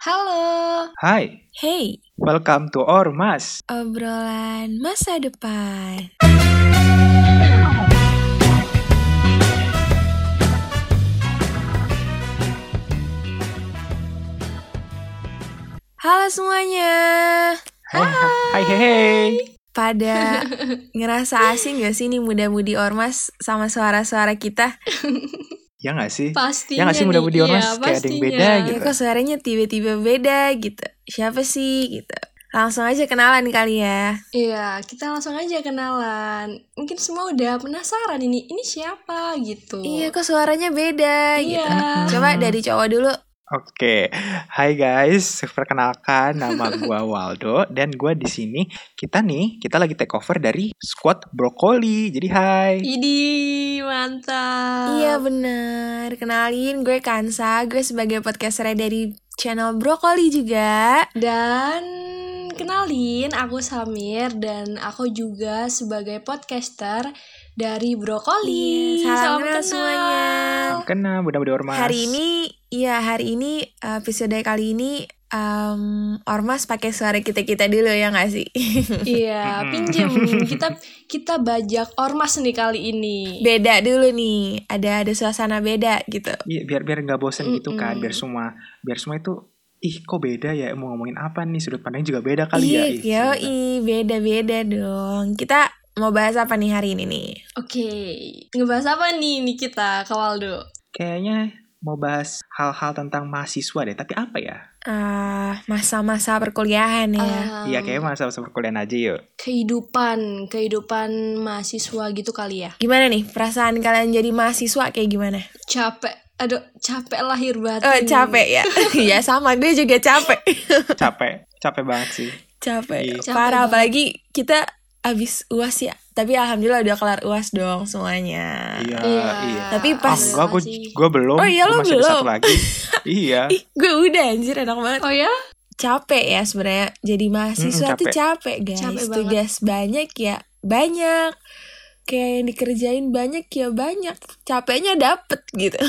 Halo. Hai, Hey, welcome to Ormas. obrolan masa depan. Halo semuanya. Hai, hai, hai, hai. Pada ngerasa asing gak sih nih muda-mudi ormas sama suara-suara kita? Ya nggak sih? Pastinya Ya nggak sih muda-mudi iya, ormas kayak ada yang pastinya. beda Ya gitu. kok suaranya tiba-tiba beda gitu. Siapa sih gitu? Langsung aja kenalan kali ya. Iya, kita langsung aja kenalan. Mungkin semua udah penasaran ini ini siapa gitu. Iya kok suaranya beda Iya. gitu. Coba dari cowok dulu. Oke, hai guys, perkenalkan nama gua Waldo dan gua di sini kita nih kita lagi take over dari squad brokoli. Jadi hai. Idi, mantap. Iya bener. Kenalin gue Kansa. Gue sebagai podcaster dari channel Brokoli juga. Dan kenalin aku Samir dan aku juga sebagai podcaster dari Brokoli. Iya, salam Salam kenal kenal. semuanya. Kena mudah-mudah ormas. Hari ini, iya hari ini episode kali ini um, Ormas pakai suara kita kita dulu ya nggak sih? Iya, pinjem. Kita kita bajak ormas nih kali ini. beda dulu nih. Ada ada suasana beda gitu. Iya, biar biar nggak bosen gitu kan, biar semua biar semua itu ih kok beda ya mau ngomongin apa nih sudut pandangnya juga beda kali ya. Ih, Iya, sebenarnya. yoi, beda-beda dong. Kita mau bahas apa nih hari ini nih? Oke, ngebahas apa nih nih kita, Kawaldo? Kayaknya mau bahas hal-hal tentang mahasiswa deh, tapi apa ya? Ah, masa-masa perkuliahan ya. Um, Iya, kayaknya masa-masa perkuliahan aja yuk. kehidupan, kehidupan mahasiswa gitu kali ya. Gimana nih perasaan kalian jadi mahasiswa kayak gimana? Capek, aduh, capek lahir Eh batin. capek ya? ya sama gue juga capek. Capek, capek banget sih. capek. Iya. Capek Parah banget. apalagi kita abis uas ya. Tapi alhamdulillah udah kelar uas dong semuanya. Iya, Iya. iya. Tapi pas- Ah, gua, gua, Masih. gua belum. Oh iya, lo masih ada belum. satu lagi. iya. Ih, gue udah anjir enak banget. Oh ya? Capek ya sebenarnya jadi mahasiswa Mm-mm, tuh capek. capek guys. Capek banget. Tugas banyak ya banyak. Kayak yang dikerjain banyak ya banyak. Capeknya dapet gitu.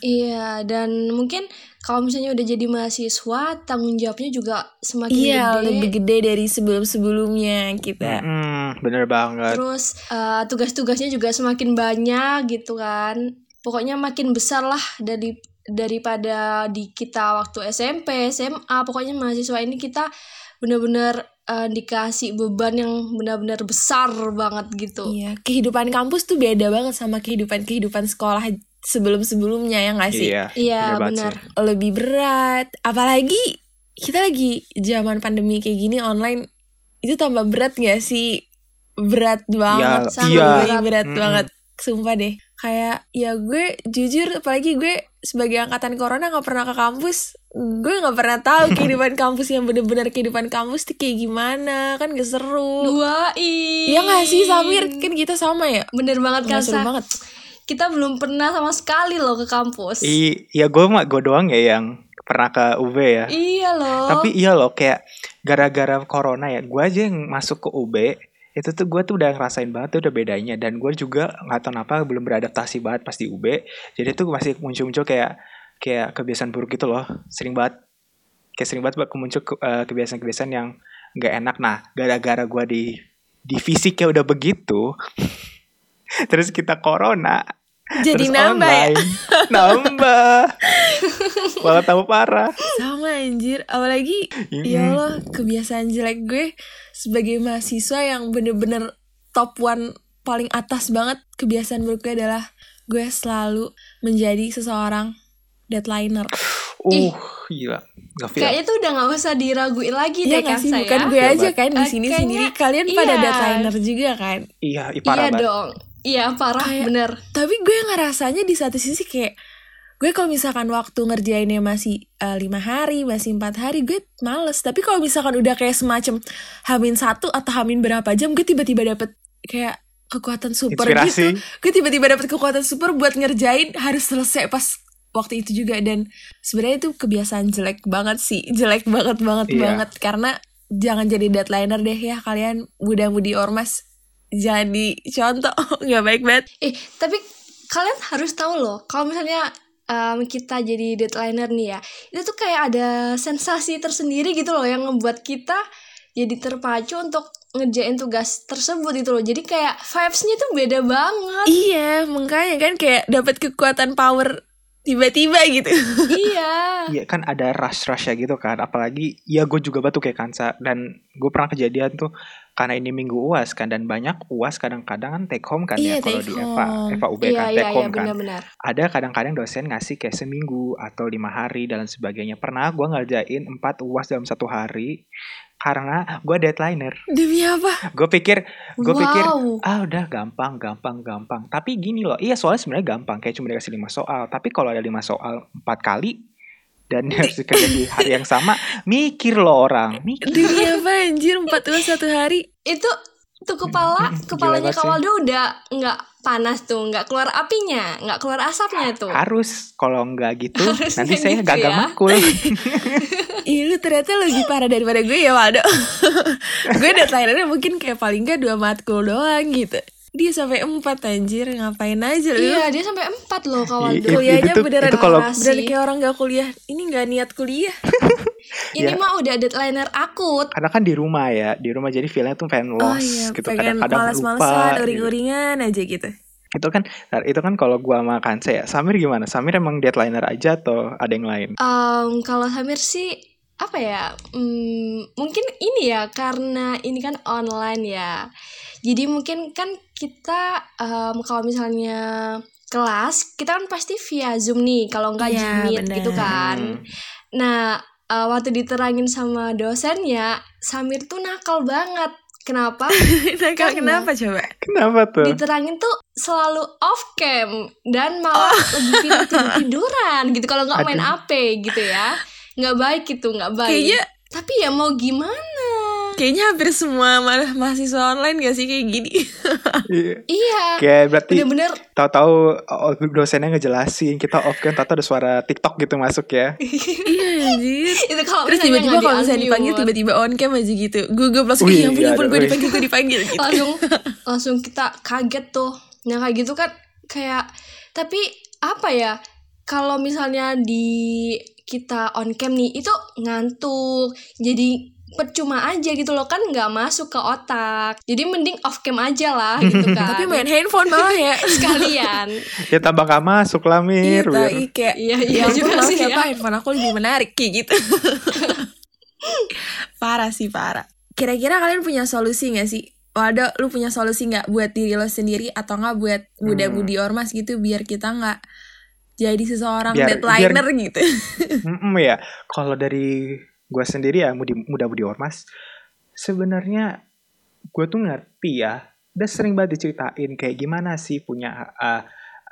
Iya, dan mungkin kalau misalnya udah jadi mahasiswa, tanggung jawabnya juga semakin iya, gede. lebih gede dari sebelum-sebelumnya kita. Hmm, bener banget. Terus eh, tugas-tugasnya juga semakin banyak gitu kan. Pokoknya makin besar lah dari daripada di kita waktu SMP, SMA. Pokoknya mahasiswa ini kita benar-benar eh, dikasih beban yang benar-benar besar banget gitu. Iya, kehidupan kampus tuh beda banget sama kehidupan-kehidupan sekolah sebelum-sebelumnya ya nggak sih? Iya, Iya, benar. Lebih berat, apalagi kita lagi zaman pandemi kayak gini online itu tambah berat gak sih? Berat banget, Iya, sangat iya. berat, berat Mm-mm. banget. Sumpah deh, kayak ya gue jujur, apalagi gue sebagai angkatan corona nggak pernah ke kampus, gue nggak pernah tahu kehidupan kampus yang bener-bener kehidupan kampus tuh kayak gimana, kan gak seru. Dua Iya gak sih Samir? Kan kita sama ya? Bener banget kan Nggak seru banget. Kita belum pernah sama sekali loh ke kampus. I, ya gue mah gue doang ya yang pernah ke UB ya. Iya loh. Tapi iya loh kayak gara-gara corona ya, gue aja yang masuk ke UB itu tuh gue tuh udah ngerasain banget tuh udah bedanya dan gue juga nggak tahu kenapa belum beradaptasi banget pas di UB jadi tuh masih muncul-muncul kayak kayak kebiasaan buruk gitu loh sering banget kayak sering banget muncul ke- eh, kebiasaan-kebiasaan yang nggak enak nah gara-gara gue di di fisiknya udah begitu terus kita corona Jadi terus nambah ya? nambah. Malah tambah parah. Sama anjir. Apalagi Ya Allah kebiasaan jelek gue Sebagai mahasiswa yang bener-bener Top one paling atas banget Kebiasaan buruk gue adalah Gue selalu menjadi seseorang Deadliner uh gila. Gak feel. Kayaknya tuh udah nggak usah diraguin lagi Iya deh gak kan sih? Saya. Bukan gue Iya, aja Bat. kan di Eh, sini sendiri Kalian pada iya. deadliner juga kan? Iya Iya parah banget. dong. Iya parah Kayak- bener. Tapi gue ngerasanya di satu sisi kayak gue kalau misalkan waktu ngerjainnya masih eh, lima hari, masih empat hari, gue males. Tapi kalau misalkan udah kayak semacam hamin satu atau hamin berapa jam, gue tiba-tiba dapet kayak kekuatan super Inspirasi. gitu. Gue tiba-tiba dapet kekuatan super buat ngerjain harus selesai pas waktu itu juga dan sebenarnya itu kebiasaan jelek banget sih, jelek banget banget Iya. banget karena jangan jadi deadlineer deh ya kalian muda-mudi ormas jadi contoh. Nggak baik banget. Eh tapi kalian harus tahu loh kalau misalnya um, kita jadi deadlineer nih ya itu tuh kayak ada sensasi tersendiri gitu loh yang membuat kita jadi terpacu untuk ngerjain tugas tersebut itu loh. Jadi kayak vibesnya tuh beda banget. Iya makanya kan kayak dapat kekuatan power tiba-tiba gitu. Iya. Iya kan ada rush rush ya gitu kan. Apalagi ya gue juga batu kayak kansa. Dan gue pernah kejadian tuh karena ini minggu uas kan. Dan banyak uas kadang-kadang kan take home kan iya, ya kalau di Eva Eva UB iya, kan iya, take home iya, kan. benar-benar. ada kadang-kadang dosen ngasih kayak seminggu atau lima hari dan sebagainya. Pernah gue ngerjain empat uas dalam satu hari karena gue deadlineer. Demi apa? Gue pikir gue Wow. pikir ah udah gampang gampang gampang. Tapi gini loh iya soalnya sebenarnya gampang kayak cuma dikasih lima soal. Tapi kalau ada lima soal empat kali dan harus kerja di hari yang sama mikir loh orang mikir. Demi apa anjir? Empat dua satu hari. Itu tuh kepala kepalanya. Kawaldo udah nggak panas tuh nggak keluar apinya nggak keluar asapnya tuh. Harus kalau nggak gitu Harusnya nanti saya gitu gagal ya. makul. Ih lu ternyata lebih parah daripada gue ya Waldo. Gue deadline-nya mungkin kayak paling gak dua matkul doang gitu. Dia sampai empat anjir. Ngapain aja lu? Iya dia sampai empat loh I- Kawaldo itu Kuliahnya tuh- beneran itu kalau- Beneran kayak orang gak kuliah. Ini gak niat kuliah ini Ya. mah udah deadlineer akut karena kan di rumah ya di rumah jadi feelnya tuh pengen Oh lost iya gitu pengen kadang-kadang lupa gitu. Uring-uringan aja gitu itu kan itu kan kalau gua sama Kansa ya Samir gimana Samir emang deadlineer aja atau ada yang lain Em, kalau Samir sih apa ya hmm, mungkin ini ya karena ini kan online ya jadi mungkin kan kita em, kalau misalnya kelas kita kan pasti via zoom nih kalau nggak bener. gitu kan Hmm. nah eh, waktu diterangin sama dosennya Samir tuh nakal banget. Kenapa? Karena- kenapa coba? kenapa tuh? Diterangin tuh selalu off cam dan malah lebih pilih tidur tiduran gitu. Kalau nggak main Aduh. HP gitu ya. Nggak baik gitu nggak baik. Kayaknya tapi ya mau gimana Kayaknya hampir semua ma- mahasiswa online gak sih kayak gini? Iya. iya. Kayak berarti bener-bener. tahu-tahu oh, dosennya ngejelasin kita off kan tahu ada suara TikTok gitu masuk ya. Iya anjir. Itu kalau Terus tiba-tiba kalau misalnya dipanggil tiba-tiba on cam aja gitu. Gue gue langsung Wih, iya ampun iya, ampun ada, gue dipanggil gue dipanggil. Gitu langsung langsung kita kaget tuh. Nah kayak gitu kan kayak tapi apa ya kalau misalnya di kita on cam nih itu ngantuk. Jadi percuma aja gitu loh kan nggak masuk ke otak. Jadi mending off cam aja lah gitu kan. Tapi main handphone malah ya. Sekalian. Ya tambah gak masuk lah Iya Mir. biar- tapi kayak Iya, Ya iya ampun juga sih ya. ya. Pak handphone aku lebih menarik kayak gitu. Parah sih parah. Kira-kira kalian punya solusi gak sih? Waduh, lu punya solusi nggak buat diri lo sendiri atau nggak buat muda-mudi ormas gitu biar kita nggak jadi seseorang Biar- deadlineer gitu. Mm-mm ya, kalau dari gue sendiri ya mudi, muda-mudi ormas, sebenarnya gue tuh ngerti ya, udah sering banget diceritain kayak gimana sih punya uh,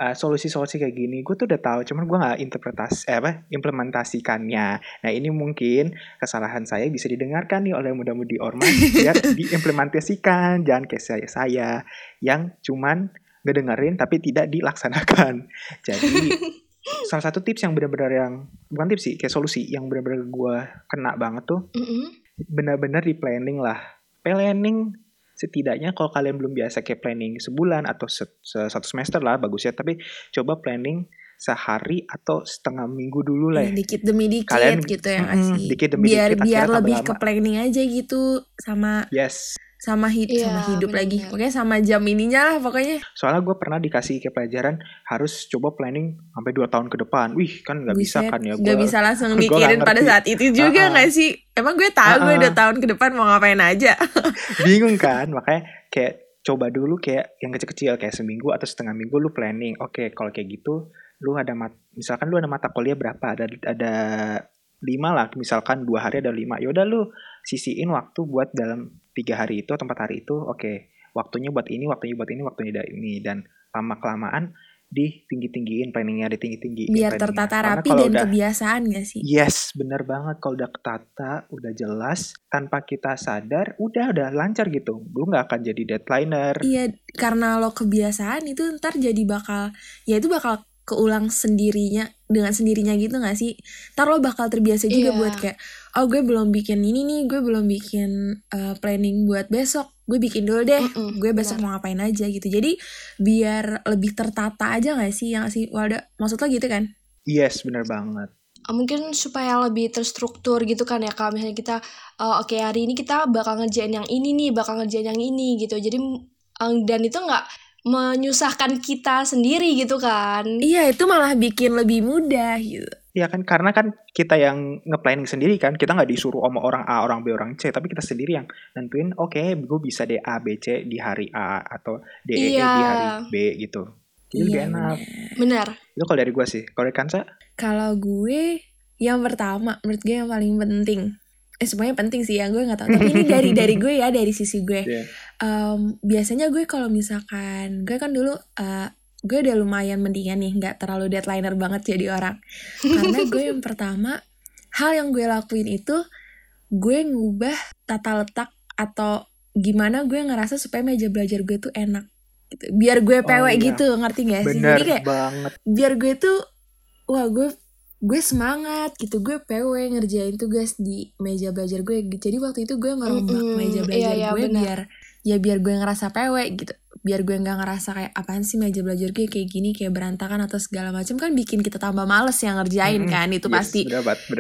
uh, solusi-solusi kayak gini. Gue tuh udah tahu, cuman gue nggak interpretasi, eh, apa, implementasikannya. Nah ini mungkin kesalahan saya bisa didengarkan nih oleh muda-mudi ormas biar diimplementasikan, jangan kayak saya saya yang cuman ngedengerin tapi tidak dilaksanakan. Jadi salah satu tips yang benar-benar yang bukan tips sih kayak solusi yang benar-benar gue kena banget tuh Mm-mm. benar-benar di planning lah planning setidaknya kalau kalian belum biasa kayak planning sebulan atau se- se- satu semester lah bagus ya tapi coba planning sehari atau setengah minggu dulu lah ya. dikit demi dikit Kalian- gitu ya sih? dikit demi biar dikit, biar lebih ke planning aja gitu sama yes sama hid Iya, sama hidup lagi. benar-benar. Pokoknya sama jam ininya lah pokoknya. soalnya gue pernah dikasih kayak pelajaran harus coba planning sampai dua tahun ke depan wih kan nggak bisa kan ya nggak gua- bisa langsung nggak mikirin pada saat itu juga Ah-ah. nggak sih? Emang gue tahu gue Ah-ah. udah tahun ke depan mau ngapain aja. bingung kan makanya kayak coba dulu kayak yang kecil-kecil kayak seminggu atau setengah minggu lu planning oke kalau kayak gitu lu ada mat misalkan lu ada mata kuliah berapa ada ada lima lah misalkan dua hari ada lima yaudah lu sisiin waktu buat dalam tiga hari itu atau empat hari itu oke waktunya buat ini waktunya buat ini waktunya buat ini dan lama kelamaan ditinggi tinggiin planningnya ditinggi tinggiin Biar tertata rapi dan kebiasaan gak sih? Yes, bener banget. Kalau udah ketata, udah jelas, tanpa kita sadar, udah udah lancar gitu. Lu nggak akan jadi deadlineer. Iya, karena lo kebiasaan itu ntar jadi bakal, ya itu bakal keulang sendirinya dengan sendirinya gitu gak sih? Ntar lo bakal terbiasa juga Iya. buat kayak, oh gue belum bikin ini nih, gue belum bikin uh, planning buat besok, gue bikin dulu deh, Mm-mm, gue besok mau ngapain aja gitu. Jadi biar lebih tertata aja gak sih, yang sih Walda? Maksud lo gitu kan? Yes, bener banget. Mungkin supaya lebih terstruktur gitu kan ya kalau misalnya kita uh, oke okay, hari ini kita bakal ngerjain yang ini nih, bakal ngerjain yang ini gitu. Jadi um, dan itu nggak menyusahkan kita sendiri gitu kan. Iya, itu malah bikin lebih mudah gitu. Iya kan karena kan kita yang ngeplanning sendiri kan kita nggak disuruh sama orang A orang B orang C tapi kita sendiri yang nentuin oke okay, gue bisa D A B C di hari A atau D E, iya. di hari B gitu. Jadi iya, lebih enak benar itu kalau dari gue sih. Kalau dari Kansa? Kalau gue yang pertama menurut gue yang paling penting eh semuanya penting sih ya gue nggak tahu tapi ini dari dari gue ya dari sisi gue yeah. um, biasanya gue kalau misalkan gue kan dulu uh, gue udah lumayan mendingan nih nggak terlalu deadlineer banget jadi orang karena gue yang pertama hal yang gue lakuin itu gue ngubah tata letak atau gimana gue ngerasa supaya meja belajar gue tuh enak gitu biar gue pewek oh, iya. gitu ngerti gak sih Bener jadi kayak banget. biar gue tuh wah gue gue semangat gitu gue PW ngerjain tugas di meja belajar gue. Jadi waktu itu gue ngerombak mm -hmm. meja belajar iya, iya, gue bener. biar ya biar gue ngerasa PW gitu. Biar gue nggak ngerasa kayak apaan sih meja belajar gue kayak gini kayak berantakan atau segala macam. Kan bikin kita tambah males yang ngerjain hmm, kan itu yes, pasti.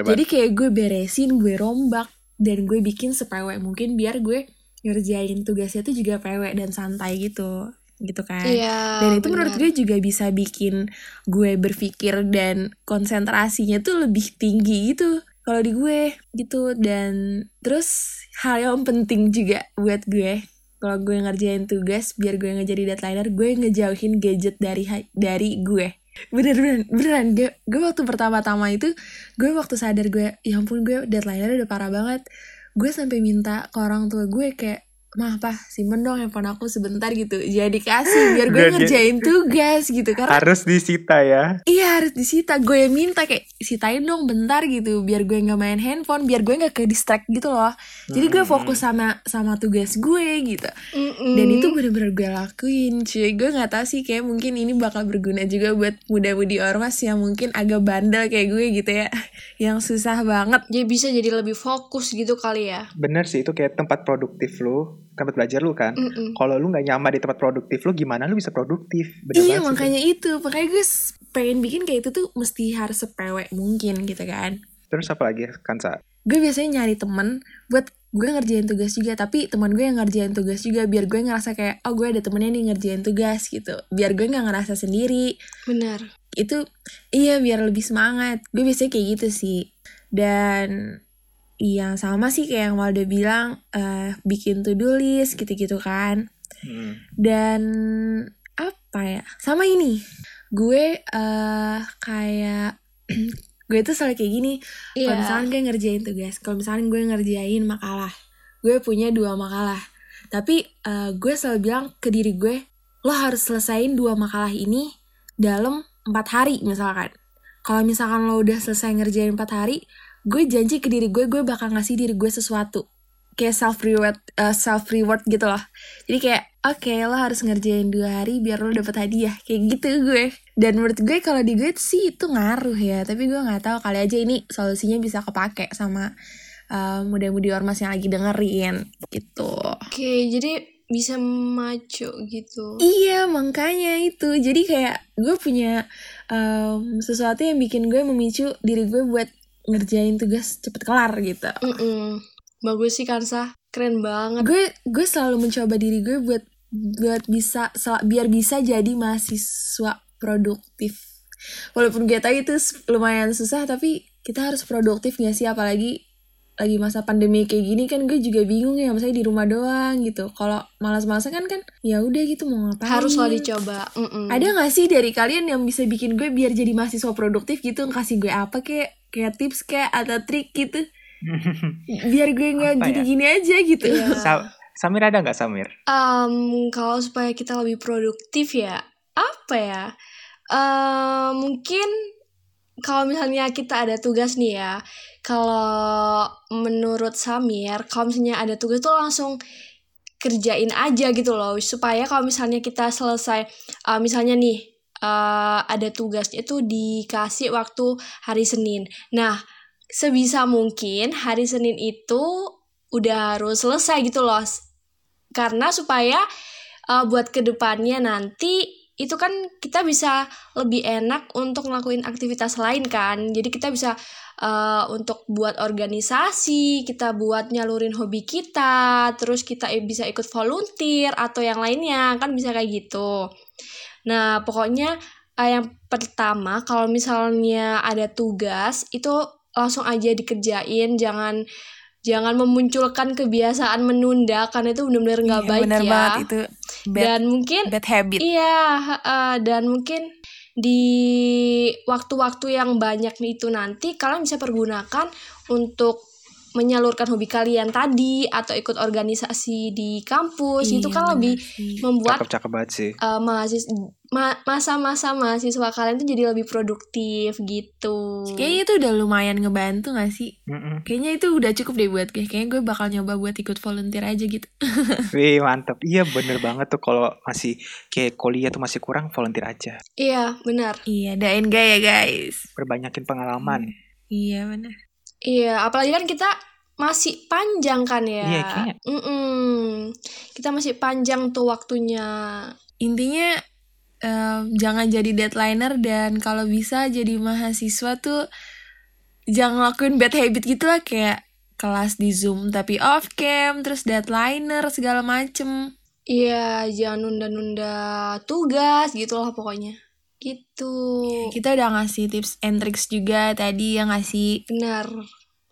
jadi kayak gue beresin gue rombak dan gue bikin sepewek mungkin biar gue ngerjain tugasnya tuh juga pewek dan santai gitu gitu kan. Iya, dan itu bener. menurut gue juga bisa bikin gue berpikir dan konsentrasinya tuh lebih tinggi gitu kalau di gue gitu. Dan terus hal yang penting juga buat gue kalau gue ngerjain tugas biar gue nggak jadi deadlineer gue ngejauhin gadget dari dari gue. Bener bener beneran gue gue waktu pertama-tama itu gue waktu sadar gue ya ampun gue deadlineer udah parah banget. Gue sampai minta ke orang tua gue kayak mah apa simpen dong handphone aku sebentar gitu. Jadi kasih biar gue ngerjain tugas gitu karena harus disita ya. Iya harus disita. Gue yang minta kayak sitain dong bentar gitu biar gue nggak main handphone biar gue nggak ke distract gitu loh. Jadi gue fokus sama sama tugas gue gitu. Mm dan itu bener-bener gue lakuin cuy. Gue nggak tahu sih kayak mungkin ini bakal berguna juga buat muda-mudi ormas yang mungkin agak bandel kayak gue gitu ya. Yang susah banget. Jadi bisa jadi lebih fokus gitu kali ya. Bener sih itu kayak tempat produktif lo tempat belajar lu kan. Mm -mm. Kalau lu nggak nyaman di tempat produktif lu, gimana lu bisa produktif? Bener iya makanya itu. itu, makanya gue pengen bikin kayak itu tuh mesti harus sepewek mungkin gitu kan. Terus apa lagi Kansa? Gue biasanya nyari temen buat gue ngerjain tugas juga tapi teman gue yang ngerjain tugas juga biar gue ngerasa kayak oh gue ada temennya nih ngerjain tugas gitu biar gue nggak ngerasa sendiri benar itu iya biar lebih semangat gue biasanya kayak gitu sih dan yang sama sih kayak yang Waldo bilang uh, bikin to-do list gitu-gitu kan. Hmm. dan apa ya? Sama ini. Gue uh, kayak gue tuh selalu kayak gini. Yeah. kalau misalnya gue ngerjain tugas kalau misalnya gue ngerjain makalah gue punya dua makalah. Tapi uh, gue selalu bilang ke diri gue lo harus selesaiin dua makalah ini dalam empat hari misalkan. Kalau misalkan lo udah selesai ngerjain empat hari gue janji ke diri gue gue bakal ngasih diri gue sesuatu. Kayak self reward uh, self reward gitu loh. Jadi kayak oke okay, lo harus ngerjain dua hari biar lo dapet hadiah. Kayak gitu gue. Dan menurut gue kalau di gue sih itu ngaruh ya. Tapi gue nggak tahu kali aja ini solusinya bisa kepake sama uh, muda-mudi ormas yang lagi dengerin gitu. Oke okay, jadi bisa maju gitu. Iya makanya itu. Jadi kayak gue punya um, sesuatu yang bikin gue memicu diri gue buat ngerjain tugas cepet kelar gitu. Mm -mm. Bagus sih Kansa, keren banget. Gue gue selalu mencoba diri gue buat buat bisa biar bisa jadi mahasiswa produktif. Walaupun gue tahu itu lumayan susah tapi kita harus produktif gak sih apalagi lagi masa pandemi kayak gini kan gue juga bingung ya misalnya di rumah doang gitu kalau malas-malasan kan kan ya udah gitu mau ngapain harus lo dicoba mm -mm. ada gak sih dari kalian yang bisa bikin gue biar jadi mahasiswa produktif gitu kasih gue apa kayak kayak tips kayak atau trik gitu biar gue nggak ya? gini-gini ya? aja gitu. Sa Samir ada nggak Samir? Um, kalau supaya kita lebih produktif ya apa ya? Uh, mungkin kalau misalnya kita ada tugas nih ya, kalau menurut Samir, kalau misalnya ada tugas tuh langsung kerjain aja gitu loh, supaya kalau misalnya kita selesai, uh, misalnya nih uh, ada tugasnya itu dikasih waktu hari Senin. Nah, sebisa mungkin hari Senin itu udah harus selesai gitu loh. Karena supaya uh, buat ke depannya nanti itu kan kita bisa lebih enak untuk ngelakuin aktivitas lain kan jadi kita bisa uh, untuk buat organisasi kita buat nyalurin hobi kita terus kita bisa ikut volunteer atau yang lainnya kan bisa kayak gitu nah pokoknya uh, yang pertama kalau misalnya ada tugas itu langsung aja dikerjain. Jangan jangan memunculkan kebiasaan menunda karena itu benar-benar nggak iya, baik bener ya. banget. Itu bad, dan mungkin bad habit. iya uh, dan mungkin di waktu-waktu yang banyak itu nanti kalian bisa pergunakan untuk menyalurkan hobi kalian tadi atau ikut organisasi di kampus iya, itu kan lebih sih. membuat cakep, cakep banget sih. Uh, mahasiswa masa-masa mahasiswa kalian tuh jadi lebih produktif gitu. Kayaknya itu udah lumayan ngebantu gak sih? Mm -mm. Kayaknya itu udah cukup deh buat gue. Kayaknya gue bakal nyoba buat ikut volunteer aja gitu. Wih mantep. Iya bener banget tuh kalau masih kayak kuliah tuh masih kurang volunteer aja. Iya benar. Iya dain gak ya guys. Perbanyakin pengalaman. Iya benar. Iya, apalagi kan kita masih panjang kan ya. Iya, kayaknya. Mm -mm. Kita masih panjang tuh waktunya. Intinya uh, jangan jadi deadlineer dan kalau bisa jadi mahasiswa tuh jangan lakuin bad habit gitu lah kayak kelas di Zoom tapi off cam, terus deadlineer segala macem. Iya, jangan nunda-nunda tugas gitu lah pokoknya gitu. Kita udah ngasih tips and tricks juga tadi yang ngasih benar.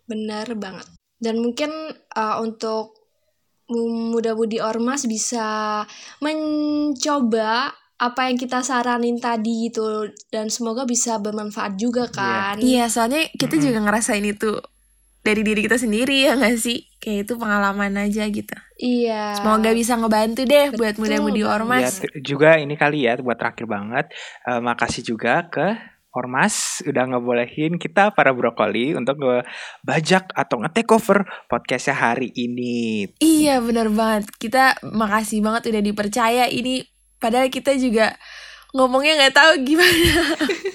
Benar banget. Dan mungkin uh, untuk muda-mudi ormas bisa mencoba apa yang kita saranin tadi gitu. Dan semoga bisa bermanfaat juga iya. kan. Iya yeah, soalnya kita mm -hmm. juga ngerasain itu dari diri kita sendiri ya gak sih kayak itu pengalaman aja gitu iya semoga bisa ngebantu deh Betul. buat muda-mudi ormas ya, juga ini kali ya buat terakhir banget uh, makasih juga ke Ormas udah ngebolehin kita para brokoli untuk ngebajak atau nge-take over podcastnya hari ini. Iya bener banget. Kita makasih banget udah dipercaya ini. Padahal kita juga ngomongnya nggak tahu gimana.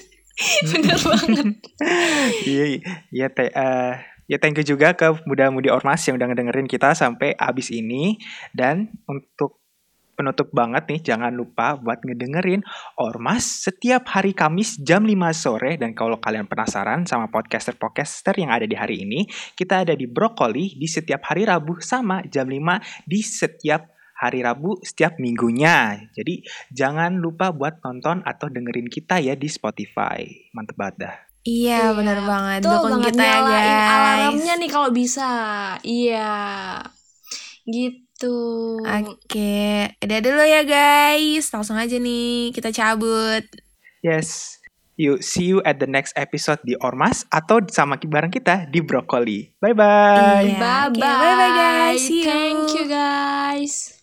bener banget. Iya, iya teh. Uh, Ya thank you juga ke muda-mudi Ormas yang udah ngedengerin kita sampai abis ini. Dan untuk penutup banget nih, jangan lupa buat ngedengerin Ormas setiap hari Kamis jam 5 sore. Dan kalau kalian penasaran sama podcaster-podcaster yang ada di hari ini, kita ada di Brokoli di setiap hari Rabu sama jam 5 di setiap hari Rabu setiap minggunya. Jadi jangan lupa buat nonton atau dengerin kita ya di Spotify. Mantep banget dah. Iya, iya benar banget. Tuh Dukung banget kita ya guys. alarmnya nih kalau bisa. Iya. Gitu. Oke, udah dulu ya guys. Langsung aja nih kita cabut. Yes. You see you at the next episode di Ormas atau sama bareng kita di Brokoli. Bye bye. Iya. Bye bye. Okay, bye bye guys. See you. Thank you guys.